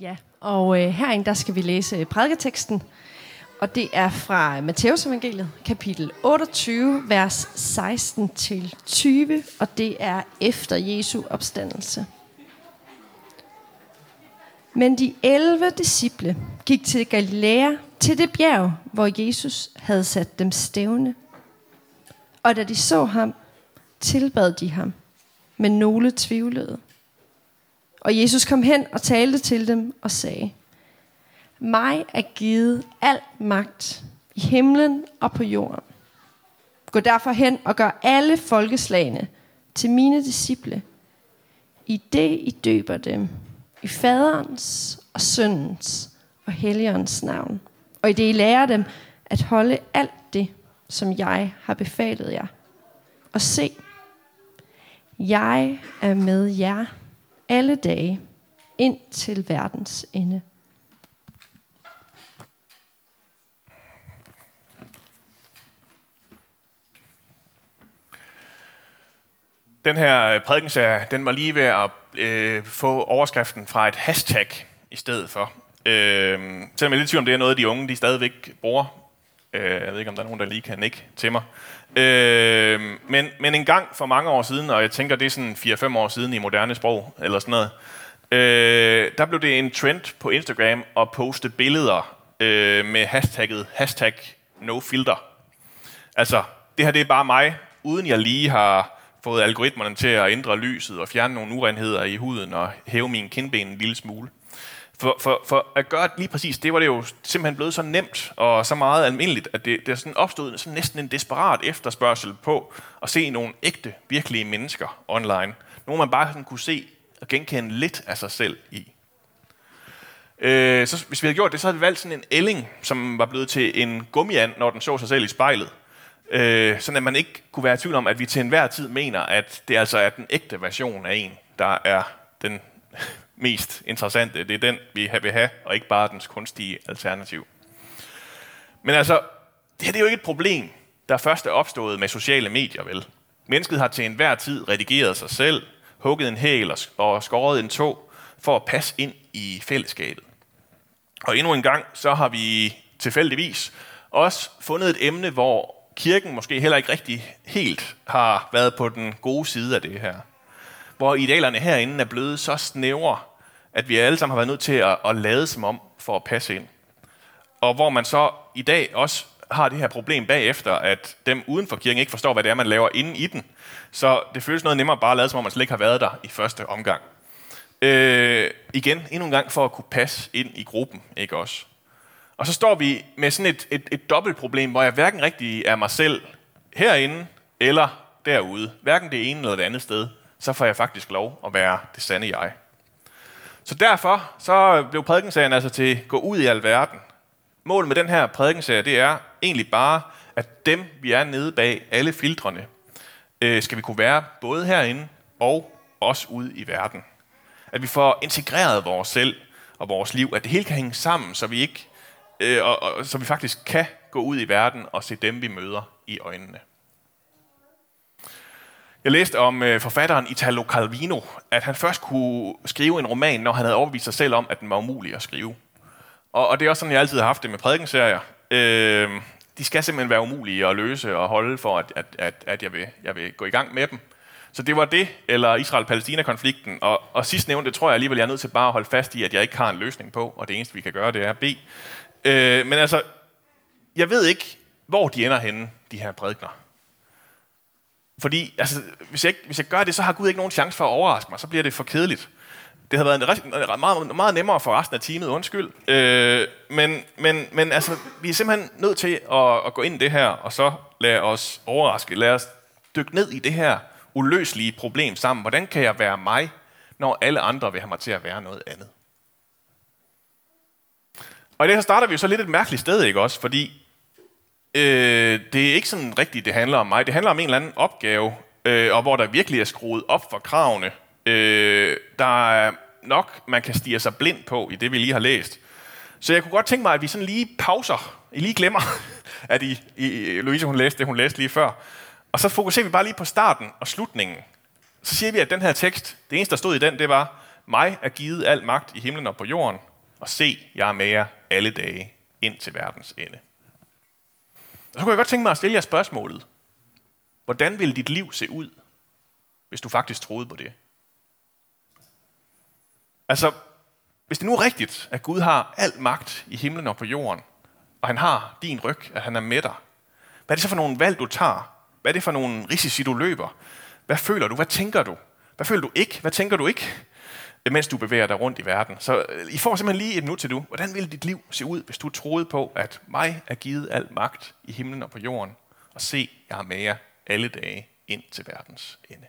Ja, og øh, herinde der skal vi læse øh, prædiketeksten, og det er fra Matteus evangeliet, kapitel 28, vers 16-20, og det er efter Jesu opstandelse. Men de 11 disciple gik til Galilea, til det bjerg, hvor Jesus havde sat dem stævne. Og da de så ham, tilbad de ham, men nogle tvivlede. Og Jesus kom hen og talte til dem og sagde, mig er givet al magt i himlen og på jorden. Gå derfor hen og gør alle folkeslagene til mine disciple. I det I døber dem i faderens og søndens og helligåndens navn. Og i det I lærer dem at holde alt det, som jeg har befalet jer. Og se, jeg er med jer alle dage ind til verdens ende. Den her prædikenserie, den var lige ved at øh, få overskriften fra et hashtag i stedet for. Øh, selvom jeg er lidt tvivl om, det er noget, de unge de stadigvæk bruger. Øh, jeg ved ikke, om der er nogen, der lige kan nikke til mig. Øh, men, men en gang for mange år siden, og jeg tænker, det er sådan 4-5 år siden i moderne sprog, eller sådan noget, øh, der blev det en trend på Instagram at poste billeder øh, med hashtagget hashtag nofilter. Altså, det her det er bare mig, uden jeg lige har fået algoritmerne til at ændre lyset og fjerne nogle urenheder i huden og hæve min kindben en lille smule. For, for, for at gøre lige præcis det, var det jo simpelthen blevet så nemt og så meget almindeligt, at det, det sådan opstod sådan næsten en desperat efterspørgsel på at se nogle ægte, virkelige mennesker online. Nogle man bare sådan kunne se og genkende lidt af sig selv i. Øh, så hvis vi havde gjort det, så havde vi valgt sådan en ælling, som var blevet til en gummiand, når den så sig selv i spejlet. Øh, sådan at man ikke kunne være i tvivl om, at vi til enhver tid mener, at det altså er den ægte version af en, der er den mest interessante. Det er den, vi vil have, og ikke bare dens kunstige alternativ. Men altså, det her det er jo ikke et problem, der først er opstået med sociale medier, vel? Mennesket har til enhver tid redigeret sig selv, hugget en hæl og skåret en tog for at passe ind i fællesskabet. Og endnu en gang, så har vi tilfældigvis også fundet et emne, hvor kirken måske heller ikke rigtig helt har været på den gode side af det her. Hvor idealerne herinde er blevet så snævre, at vi alle sammen har været nødt til at, at lade som om for at passe ind. Og hvor man så i dag også har det her problem bagefter, at dem uden for kirken ikke forstår, hvad det er, man laver inde i den. Så det føles noget nemmere bare at lade, som om man slet ikke har været der i første omgang. Øh, igen, endnu en gang for at kunne passe ind i gruppen, ikke også? Og så står vi med sådan et, et, et dobbelt problem, hvor jeg hverken rigtig er mig selv herinde eller derude. Hverken det ene eller det andet sted. Så får jeg faktisk lov at være det sande jeg. Så derfor så blev prædikensagen altså til gå ud i alverden. Målet med den her prædikenserie, det er egentlig bare, at dem, vi er nede bag alle filtrene, øh, skal vi kunne være både herinde og også ude i verden. At vi får integreret vores selv og vores liv, at det hele kan hænge sammen, så vi ikke øh, og, og, så vi faktisk kan gå ud i verden og se dem, vi møder i øjnene. Jeg læste om øh, forfatteren Italo Calvino, at han først kunne skrive en roman, når han havde overbevist sig selv om, at den var umulig at skrive. Og, og det er også sådan, jeg altid har haft det med prædikenserier. Øh, de skal simpelthen være umulige at løse og holde for, at, at, at, at jeg, vil, jeg vil gå i gang med dem. Så det var det, eller Israel-Palæstina-konflikten. Og, og sidst nævnte, tror jeg alligevel, jeg er nødt til bare at holde fast i, at jeg ikke har en løsning på, og det eneste, vi kan gøre, det er at bede. Øh, men altså, jeg ved ikke, hvor de ender henne, de her prædikner. Fordi altså, hvis, jeg, hvis jeg gør det, så har Gud ikke nogen chance for at overraske mig. Så bliver det for kedeligt. Det havde været en, meget, meget nemmere for resten af teamet, undskyld. Øh, men, men, men altså, vi er simpelthen nødt til at, at gå ind i det her, og så lade os overraske. Lad os dykke ned i det her uløselige problem sammen. Hvordan kan jeg være mig, når alle andre vil have mig til at være noget andet? Og i det her starter vi jo så lidt et mærkeligt sted, ikke også? Fordi øh, det er ikke sådan rigtigt, det handler om mig. Det handler om en eller anden opgave, øh, og hvor der virkelig er skruet op for kravene. Øh, der er nok, man kan stige sig blind på i det, vi lige har læst. Så jeg kunne godt tænke mig, at vi sådan lige pauser. I lige glemmer, at I, I, Louise hun læste det, hun læste lige før. Og så fokuserer vi bare lige på starten og slutningen. Så siger vi, at den her tekst, det eneste, der stod i den, det var, mig er givet al magt i himlen og på jorden, og se, jeg er med jer alle dage ind til verdens ende. Så kunne jeg godt tænke mig at stille jer spørgsmålet. Hvordan ville dit liv se ud, hvis du faktisk troede på det? Altså, hvis det nu er rigtigt, at Gud har al magt i himlen og på jorden, og han har din ryg, at han er med dig, hvad er det så for nogle valg, du tager? Hvad er det for nogle risici, du løber? Hvad føler du? Hvad tænker du? Hvad føler du ikke? Hvad tænker du ikke? Mens du bevæger dig rundt i verden. Så øh, I får simpelthen lige et nu til du. Hvordan ville dit liv se ud, hvis du troede på, at mig er givet al magt i himlen og på jorden, og se, jeg er med jer alle dage ind til verdens ende.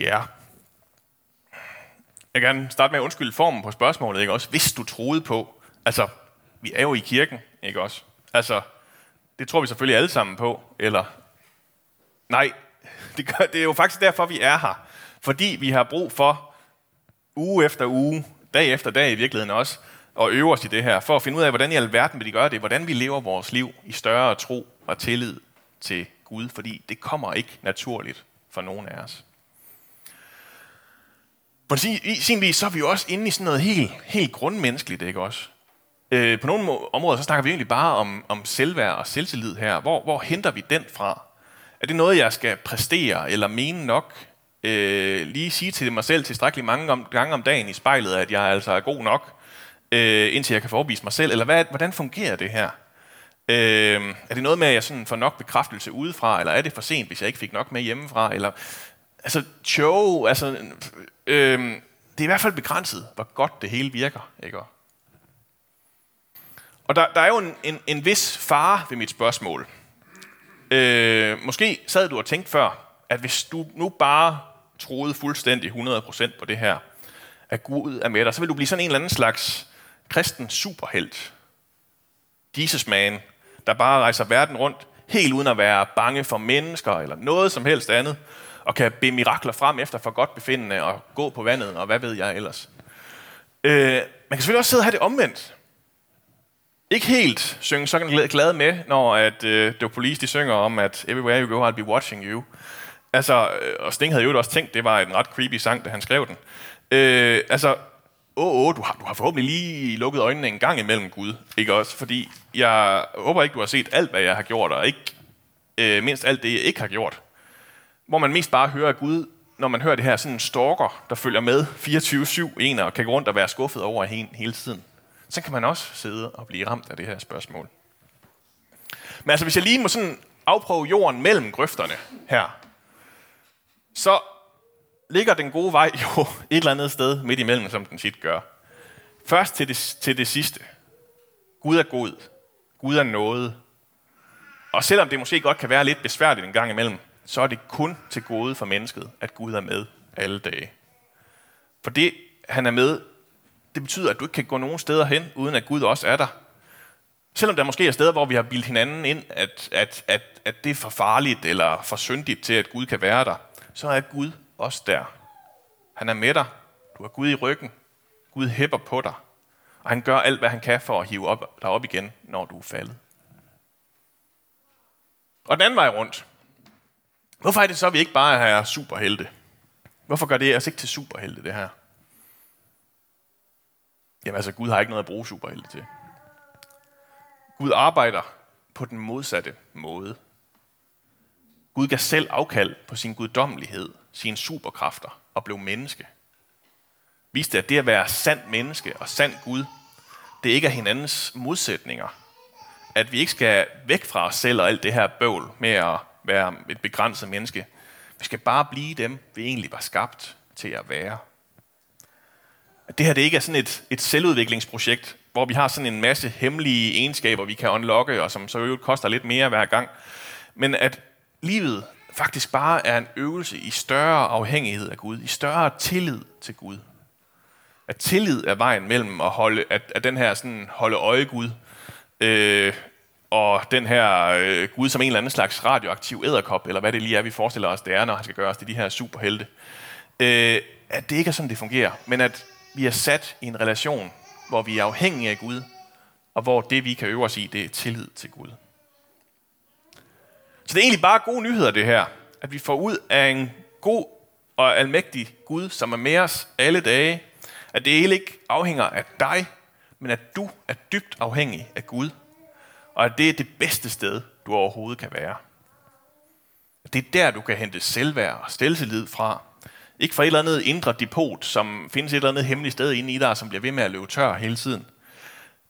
Ja. Jeg vil gerne starte med at undskylde formen på spørgsmålet, ikke også? Hvis du troede på, altså, vi er jo i kirken, ikke også? Altså, det tror vi selvfølgelig alle sammen på, eller? Nej, det, gør, det er jo faktisk derfor, vi er her. Fordi vi har brug for, uge efter uge, dag efter dag i virkeligheden også, at øve os i det her, for at finde ud af, hvordan i alverden vil de gøre det, hvordan vi lever vores liv i større tro og tillid til Gud, fordi det kommer ikke naturligt for nogen af os. På sin, vis, så er vi jo også inde i sådan noget helt, helt grundmenneskeligt, ikke også? Øh, på nogle områder, så snakker vi egentlig bare om, om selvværd og selvtillid her. Hvor, hvor henter vi den fra? Er det noget, jeg skal præstere eller mene nok? Øh, lige sige til mig selv tilstrækkeligt mange om, gange om dagen i spejlet, at jeg altså er god nok, øh, indtil jeg kan forbise mig selv? Eller hvad, hvordan fungerer det her? Øh, er det noget med, at jeg sådan får nok bekræftelse udefra, eller er det for sent, hvis jeg ikke fik nok med hjemmefra? Eller, altså, show, altså, øh, det er i hvert fald begrænset, hvor godt det hele virker. Ikke? Og der, der er jo en, en, en vis fare ved mit spørgsmål. Øh, måske sad du og tænkte før, at hvis du nu bare troede fuldstændig 100% på det her, at Gud er med dig, så vil du blive sådan en eller anden slags kristen superhelt. Jesus man, der bare rejser verden rundt, helt uden at være bange for mennesker eller noget som helst andet, og kan bede mirakler frem efter for godt befindende og gå på vandet, og hvad ved jeg ellers. Øh, man kan selvfølgelig også sidde og have det omvendt. Ikke helt synge så glad med, når at, øh, The Police de synger om, at Everywhere you go, I'll be watching you. Altså, øh, og Sting havde jo også tænkt, det var en ret creepy sang, da han skrev den. Øh, altså, åh, åh, du har, du har forhåbentlig lige lukket øjnene en gang imellem Gud, ikke også? Fordi jeg håber ikke, du har set alt, hvad jeg har gjort, og ikke øh, mindst alt det, jeg ikke har gjort hvor man mest bare hører Gud, når man hører det her sådan en stalker, der følger med 24-7 en og kan gå rundt og være skuffet over hele, hele tiden. Så kan man også sidde og blive ramt af det her spørgsmål. Men altså, hvis jeg lige må sådan afprøve jorden mellem grøfterne her, så ligger den gode vej jo et eller andet sted midt imellem, som den tit gør. Først til det, til det sidste. Gud er god. Gud er noget. Og selvom det måske godt kan være lidt besværligt en gang imellem, så er det kun til gode for mennesket, at Gud er med alle dage. For det, han er med, det betyder, at du ikke kan gå nogen steder hen, uden at Gud også er der. Selvom der måske er steder, hvor vi har bildt hinanden ind, at, at, at, at det er for farligt eller for syndigt til, at Gud kan være der, så er Gud også der. Han er med dig. Du har Gud i ryggen. Gud hæpper på dig. Og han gør alt, hvad han kan for at hive op, dig op igen, når du er faldet. Og den anden vej rundt, Hvorfor er det så, at vi ikke bare er superhelte? Hvorfor gør det os ikke til superhelte, det her? Jamen altså, Gud har ikke noget at bruge superhelte til. Gud arbejder på den modsatte måde. Gud gav selv afkald på sin guddommelighed, sine superkræfter og blev menneske. Viste, at det at være sandt menneske og sand Gud, det ikke er hinandens modsætninger. At vi ikke skal væk fra os selv og alt det her bøvl med at være et begrænset menneske. Vi skal bare blive dem, vi egentlig var skabt til at være. At det her det ikke er sådan et, et selvudviklingsprojekt, hvor vi har sådan en masse hemmelige egenskaber, vi kan unlocke, og som så jo koster lidt mere hver gang. Men at livet faktisk bare er en øvelse i større afhængighed af Gud, i større tillid til Gud. At tillid er vejen mellem at holde, at, at den her sådan holde øje Gud, øh, og den her øh, Gud som en eller anden slags radioaktiv æderkop, eller hvad det lige er, vi forestiller os, det er, når han skal gøre os til de her superhelte. Øh, at det ikke er sådan, det fungerer, men at vi er sat i en relation, hvor vi er afhængige af Gud, og hvor det, vi kan øve os i, det er tillid til Gud. Så det er egentlig bare gode nyheder, det her. At vi får ud af en god og almægtig Gud, som er med os alle dage. At det hele ikke afhænger af dig, men at du er dybt afhængig af Gud. Og at det er det bedste sted, du overhovedet kan være. Det er der, du kan hente selvværd og stelselid fra. Ikke fra et eller andet indre depot, som findes et eller andet hemmeligt sted inde i dig, som bliver ved med at løbe tør hele tiden.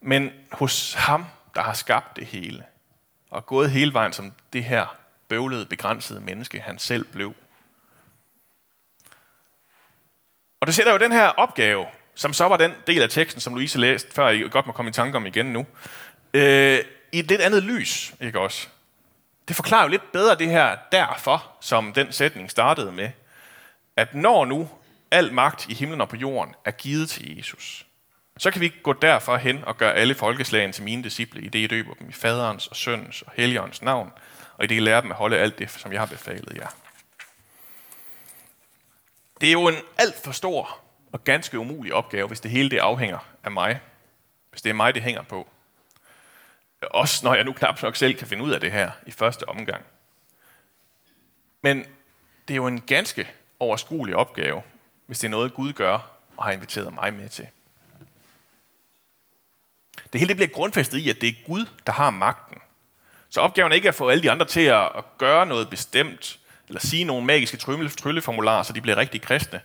Men hos ham, der har skabt det hele. Og gået hele vejen som det her bøvlede, begrænsede menneske, han selv blev. Og det sætter jo den her opgave, som så var den del af teksten, som Louise læste, før I godt må komme i tanke om igen nu, øh, i et lidt andet lys, ikke også? Det forklarer jo lidt bedre det her derfor, som den sætning startede med, at når nu al magt i himlen og på jorden er givet til Jesus, så kan vi gå derfra hen og gøre alle folkeslagene til mine disciple, i det I døber dem i faderens og søndens og helligåndens navn, og i det I lærer dem at holde alt det, som jeg har befalet jer. Det er jo en alt for stor og ganske umulig opgave, hvis det hele det afhænger af mig. Hvis det er mig, det hænger på. Også når jeg nu knap nok selv kan finde ud af det her i første omgang. Men det er jo en ganske overskuelig opgave, hvis det er noget, Gud gør og har inviteret mig med til. Det hele det bliver grundfæstet i, at det er Gud, der har magten. Så opgaven er ikke at få alle de andre til at gøre noget bestemt, eller sige nogle magiske trylleformularer, så de bliver rigtig kristne,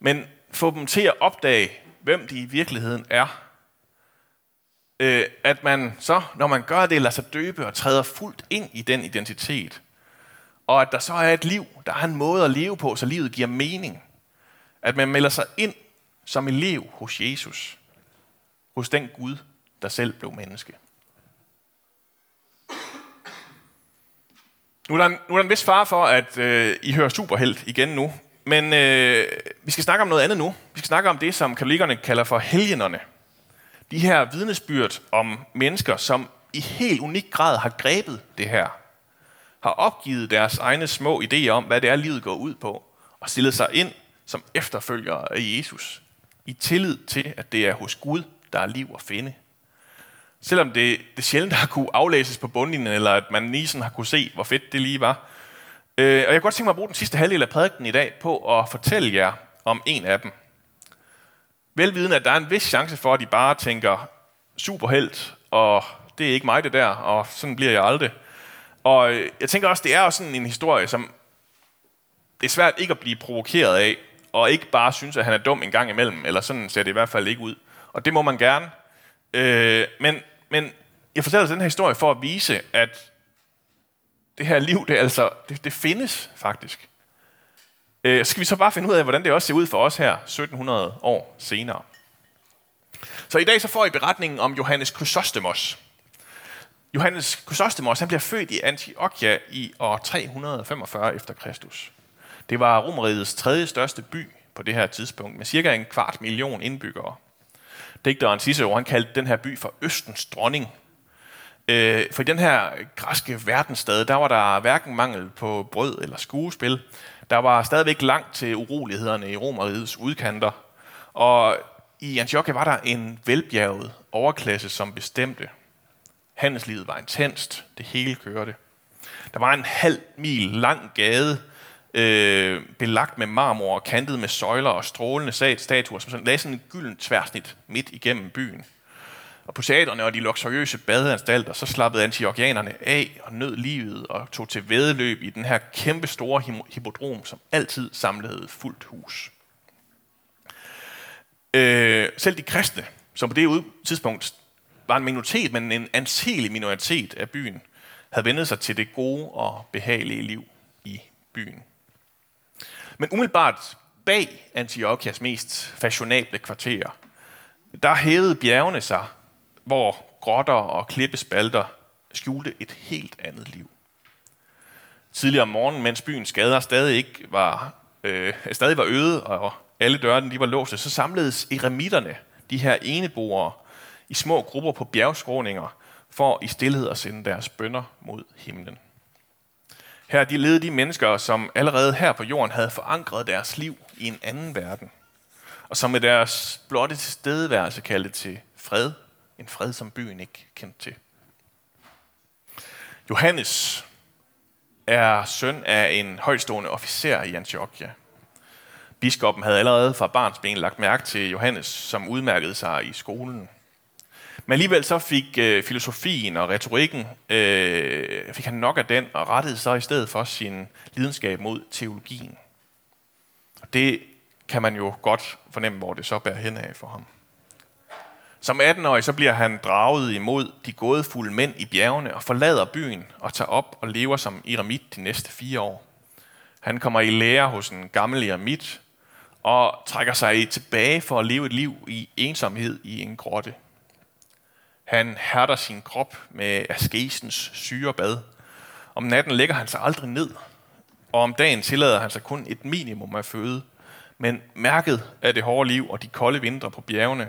men få dem til at opdage, hvem de i virkeligheden er. Øh, at man så, når man gør det, lader sig døbe og træder fuldt ind i den identitet. Og at der så er et liv, der er en måde at leve på, så livet giver mening. At man melder sig ind som elev hos Jesus. Hos den Gud, der selv blev menneske. Nu er der en, nu er der en vis far for, at øh, I hører superhelt igen nu. Men øh, vi skal snakke om noget andet nu. Vi skal snakke om det, som katolikkerne kalder for helgenerne. De her vidnesbyrd om mennesker, som i helt unik grad har grebet det her. Har opgivet deres egne små idéer om, hvad det er, livet går ud på. Og stillet sig ind som efterfølgere af Jesus. I tillid til, at det er hos Gud, der er liv at finde. Selvom det, det sjældent har kunne aflæses på bundlinjen, eller at man lige sådan har kunne se, hvor fedt det lige var. Øh, og jeg kunne godt tænke mig at bruge den sidste halvdel af prædiken i dag på at fortælle jer om en af dem. Velviden, at der er en vis chance for, at de bare tænker, superhelt, og det er ikke mig det der, og sådan bliver jeg aldrig. Og øh, jeg tænker også, det er også sådan en historie, som det er svært ikke at blive provokeret af, og ikke bare synes, at han er dum en gang imellem, eller sådan ser det i hvert fald ikke ud. Og det må man gerne. Øh, men men jeg fortæller den her historie for at vise, at det her liv, det, altså, det, det findes faktisk. Øh, så skal vi så bare finde ud af, hvordan det også ser ud for os her 1700 år senere. Så i dag så får I beretningen om Johannes Chrysostomos. Johannes Chrysostomos han bliver født i Antiochia i år 345 efter Kristus. Det var Romerrigets tredje største by på det her tidspunkt, med cirka en kvart million indbyggere digteren Cicero, han kaldte den her by for Østens dronning. Øh, for i den her græske verdensstad, der var der hverken mangel på brød eller skuespil. Der var stadigvæk langt til urolighederne i Romerrigets udkanter. Og i Antiochia var der en velbjerget overklasse, som bestemte. Handelslivet var intenst. Det hele kørte. Der var en halv mil lang gade, øh, belagt med marmor og kantet med søjler og strålende statuer, som sådan, lagde sådan en gylden tværsnit midt igennem byen. Og på teaterne og de luksuriøse badeanstalter, så slappede antiochianerne af og nød livet og tog til vedløb i den her kæmpe store hippodrom, som altid samlede fuldt hus. Øh, selv de kristne, som på det tidspunkt var en minoritet, men en anselig minoritet af byen, havde vendet sig til det gode og behagelige liv i byen. Men umiddelbart bag Antiochias mest fashionable kvarterer, der hævede bjergene sig, hvor grotter og klippespalter skjulte et helt andet liv. Tidligere om morgenen, mens byens gader stadig, ikke var, øh, stadig var øde og alle dørene de var låste, så samledes eremitterne, de her eneboere, i små grupper på bjergskråninger, for i stillhed at sende deres bønder mod himlen. Her de levede de mennesker, som allerede her på jorden havde forankret deres liv i en anden verden, og som med deres blotte tilstedeværelse kaldte til fred, en fred, som byen ikke kendte til. Johannes er søn af en højstående officer i Antiochia. Biskoppen havde allerede fra barns ben lagt mærke til Johannes, som udmærkede sig i skolen. Men alligevel så fik øh, filosofien og retorikken, øh, fik han nok af den, og rettede så i stedet for sin lidenskab mod teologien. Og det kan man jo godt fornemme, hvor det så bærer hen af for ham. Som 18-årig så bliver han draget imod de gådefulde mænd i bjergene og forlader byen og tager op og lever som eremit de næste fire år. Han kommer i lære hos en gammel eremit og trækker sig tilbage for at leve et liv i ensomhed i en grotte. Han hærder sin krop med askesens syrebad. Om natten lægger han sig aldrig ned, og om dagen tillader han sig kun et minimum af føde. Men mærket af det hårde liv og de kolde vintre på bjergene,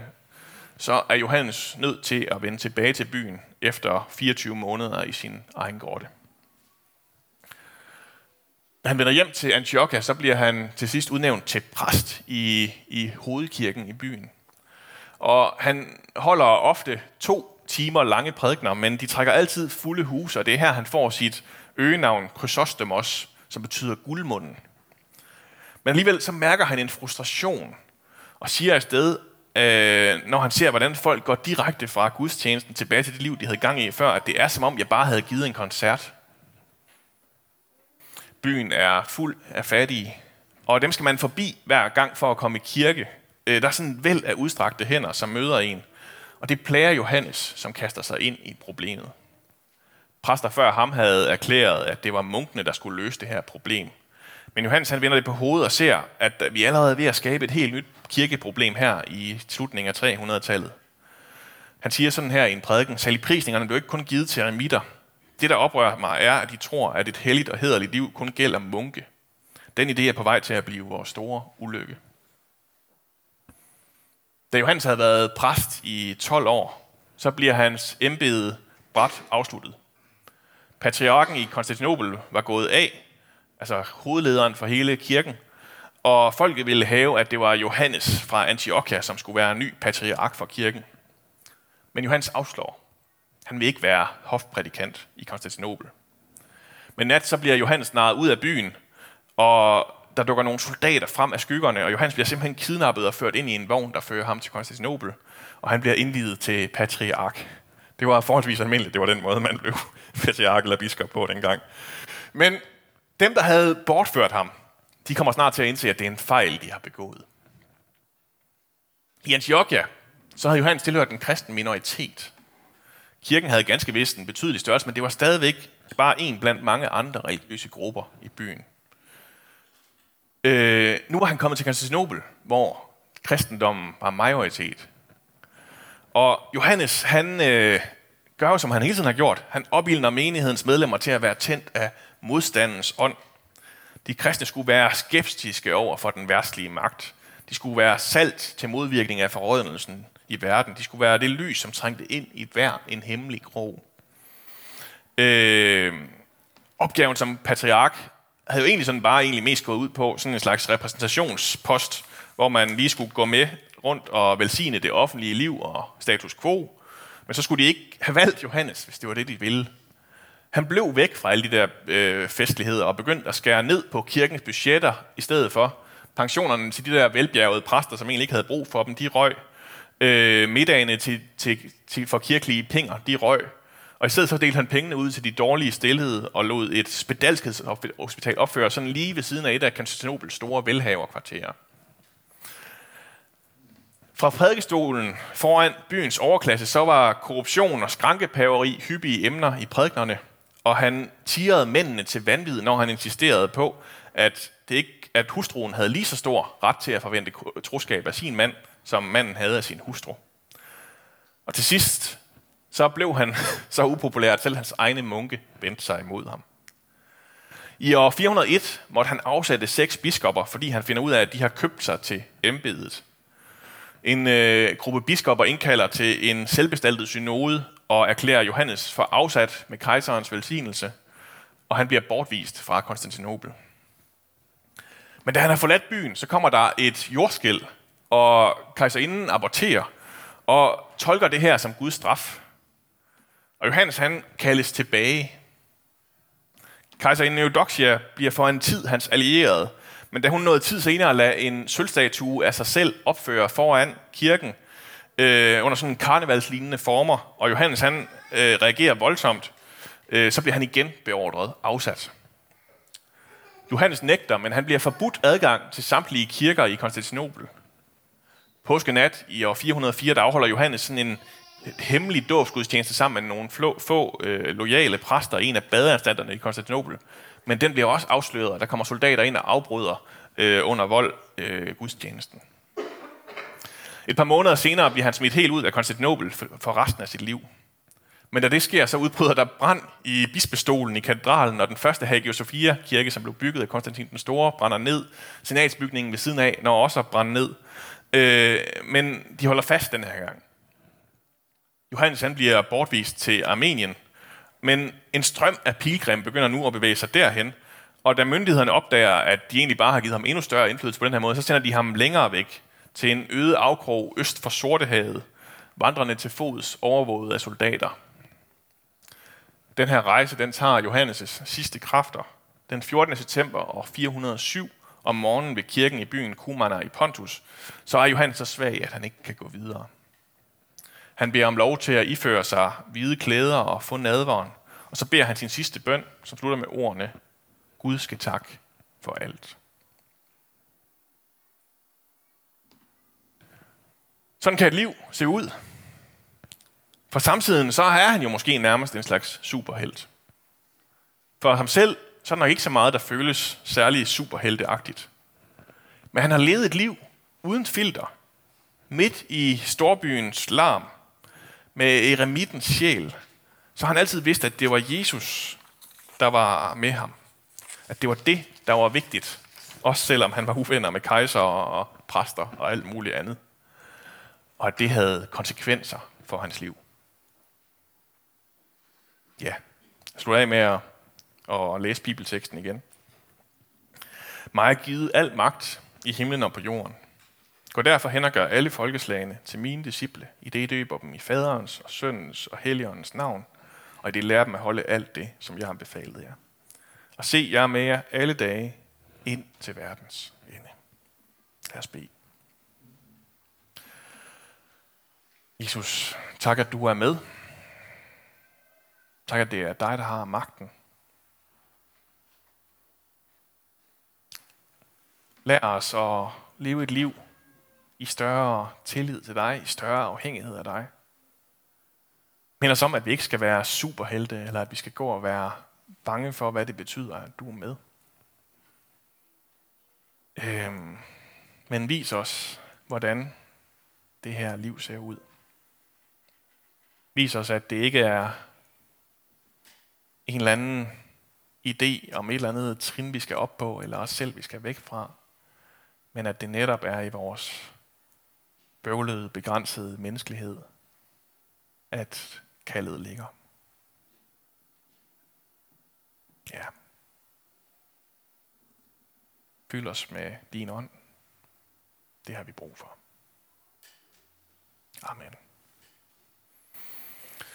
så er Johannes nødt til at vende tilbage til byen efter 24 måneder i sin egen grotte. Da han vender hjem til Antiochia, så bliver han til sidst udnævnt til præst i, i hovedkirken i byen. Og han holder ofte to timer lange prædikner, men de trækker altid fulde huse, og det er her, han får sit øgenavn Chrysostomos, som betyder guldmunden. Men alligevel så mærker han en frustration, og siger afsted, øh, når han ser, hvordan folk går direkte fra gudstjenesten tilbage til det liv, de havde gang i før, at det er som om, jeg bare havde givet en koncert. Byen er fuld af fattige, og dem skal man forbi hver gang for at komme i kirke. Øh, der er sådan en væld af udstrakte hænder, som møder en. Og det plager Johannes, som kaster sig ind i problemet. Præster før ham havde erklæret, at det var munkene, der skulle løse det her problem. Men Johannes han vender det på hovedet og ser, at vi allerede er ved at skabe et helt nyt kirkeproblem her i slutningen af 300-tallet. Han siger sådan her i en prædiken, saligprisningerne blev ikke kun givet til eremitter. Det, der oprører mig, er, at de tror, at et helligt og hederligt liv kun gælder munke. Den idé er på vej til at blive vores store ulykke. Da Johannes havde været præst i 12 år, så bliver hans embede bræt afsluttet. Patriarken i Konstantinopel var gået af, altså hovedlederen for hele kirken, og folket ville have, at det var Johannes fra Antiochia, som skulle være ny patriark for kirken. Men Johannes afslår. Han vil ikke være hofprædikant i Konstantinopel. Men nat så bliver Johannes naret ud af byen, og der dukker nogle soldater frem af skyggerne, og Johannes bliver simpelthen kidnappet og ført ind i en vogn, der fører ham til Konstantinopel, og han bliver indvidet til patriark. Det var forholdsvis almindeligt, det var den måde, man blev patriark eller biskop på dengang. Men dem, der havde bortført ham, de kommer snart til at indse, at det er en fejl, de har begået. I Antiochia, så havde Johannes tilhørt en kristen minoritet. Kirken havde ganske vist en betydelig størrelse, men det var stadigvæk bare en blandt mange andre religiøse grupper i byen. Øh, nu var han kommet til Konstantinopel, hvor kristendommen var majoritet. Og Johannes, han øh, gør jo, som han hele tiden har gjort. Han opildner menighedens medlemmer til at være tændt af modstandens ånd. De kristne skulle være skeptiske over for den værtslige magt. De skulle være salt til modvirkning af forrådnelsen i verden. De skulle være det lys, som trængte ind i hver en hemmelig krog. Øh, opgaven som patriark havde jo egentlig sådan bare egentlig mest gået ud på sådan en slags repræsentationspost, hvor man lige skulle gå med rundt og velsigne det offentlige liv og status quo. Men så skulle de ikke have valgt Johannes, hvis det var det, de ville. Han blev væk fra alle de der øh, festligheder og begyndte at skære ned på kirkens budgetter i stedet for. Pensionerne til de der velbjergede præster, som egentlig ikke havde brug for dem, de røg. Øh, middagene til, til, til, for kirkelige penger, de røg. Og i stedet så delte han pengene ud til de dårlige stillede og lod et spedalskhedshospital opføre sådan lige ved siden af et af Konstantinopels store velhaverkvarterer. Fra prædikestolen foran byens overklasse, så var korruption og skrankepaveri hyppige emner i prædiknerne, og han tirede mændene til vanvid, når han insisterede på, at, det ikke, at hustruen havde lige så stor ret til at forvente troskab af sin mand, som manden havde af sin hustru. Og til sidst så blev han så upopulær, at selv hans egne munke vendte sig imod ham. I år 401 måtte han afsætte seks biskopper, fordi han finder ud af, at de har købt sig til embedet. En øh, gruppe biskopper indkalder til en selvbestaltet synode og erklærer Johannes for afsat med kejserens velsignelse, og han bliver bortvist fra Konstantinopel. Men da han har forladt byen, så kommer der et jordskæld, og kejserinden aborterer og tolker det her som Guds straf. Og Johannes han kaldes tilbage. Kejserinde Eudoxia bliver for en tid hans allierede, men da hun noget tid senere lader en sølvstatue af sig selv opføre foran kirken, øh, under sådan karnevalslignende former, og Johannes han øh, reagerer voldsomt, øh, så bliver han igen beordret afsat. Johannes nægter, men han bliver forbudt adgang til samtlige kirker i Konstantinopel. Påskenat i år 404, der afholder Johannes sådan en hemmelig dåbsgudstjeneste sammen med nogle få, få øh, lojale præster i en af badeanstalterne i Konstantinopel. Men den bliver også afsløret, og der kommer soldater ind og afbryder øh, under vold øh, gudstjenesten. Et par måneder senere bliver han smidt helt ud af Konstantinopel for, resten af sit liv. Men da det sker, så udbryder der brand i bispestolen i katedralen, og den første Hagia Sophia kirke, som blev bygget af Konstantin den Store, brænder ned. Senatsbygningen ved siden af når også at brænde ned. Øh, men de holder fast den her gang. Johannes han bliver bortvist til Armenien, men en strøm af pilgrim begynder nu at bevæge sig derhen, og da myndighederne opdager, at de egentlig bare har givet ham endnu større indflydelse på den her måde, så sender de ham længere væk til en øde afkrog øst for Sortehavet, vandrende til fods overvåget af soldater. Den her rejse, den tager Johannes' sidste kræfter. Den 14. september år 407 om morgenen ved kirken i byen Kumana i Pontus, så er Johannes så svag, at han ikke kan gå videre. Han beder om lov til at iføre sig hvide klæder og få nadveren, og så beder han sin sidste bøn, som slutter med ordene, Gud skal tak for alt. Sådan kan et liv se ud. For samtidig så er han jo måske nærmest en slags superhelt. For ham selv, så er der ikke så meget, der føles særlig superhelteagtigt. Men han har levet et liv uden filter, midt i storbyens larm, med eremitens sjæl, så han altid vidst, at det var Jesus, der var med ham. At det var det, der var vigtigt. Også selvom han var uvenner med kejser og præster og alt muligt andet. Og at det havde konsekvenser for hans liv. Ja, jeg slutter af med at, at læse bibelteksten igen. Mig er givet al magt i himlen og på jorden. Gå derfor hen og gør alle folkeslagene til mine disciple, i det I døber dem i faderens og søndens og helligåndens navn, og i det lærer dem at holde alt det, som jeg har befalet jer. Og se, jer med jer alle dage ind til verdens ende. Lad os bede. Jesus, tak at du er med. Tak at det er dig, der har magten. Lær os at leve et liv i større tillid til dig, i større afhængighed af dig. Men os om, at vi ikke skal være superhelte, eller at vi skal gå og være bange for, hvad det betyder, at du er med. Øhm, men vis os, hvordan det her liv ser ud viser os, at det ikke er en eller anden idé om et eller andet trin, vi skal op på, eller os selv, vi skal væk fra, men at det netop er i vores bøvlede, begrænsede menneskelighed, at kaldet ligger. Ja. Fyld os med din ånd. Det har vi brug for. Amen.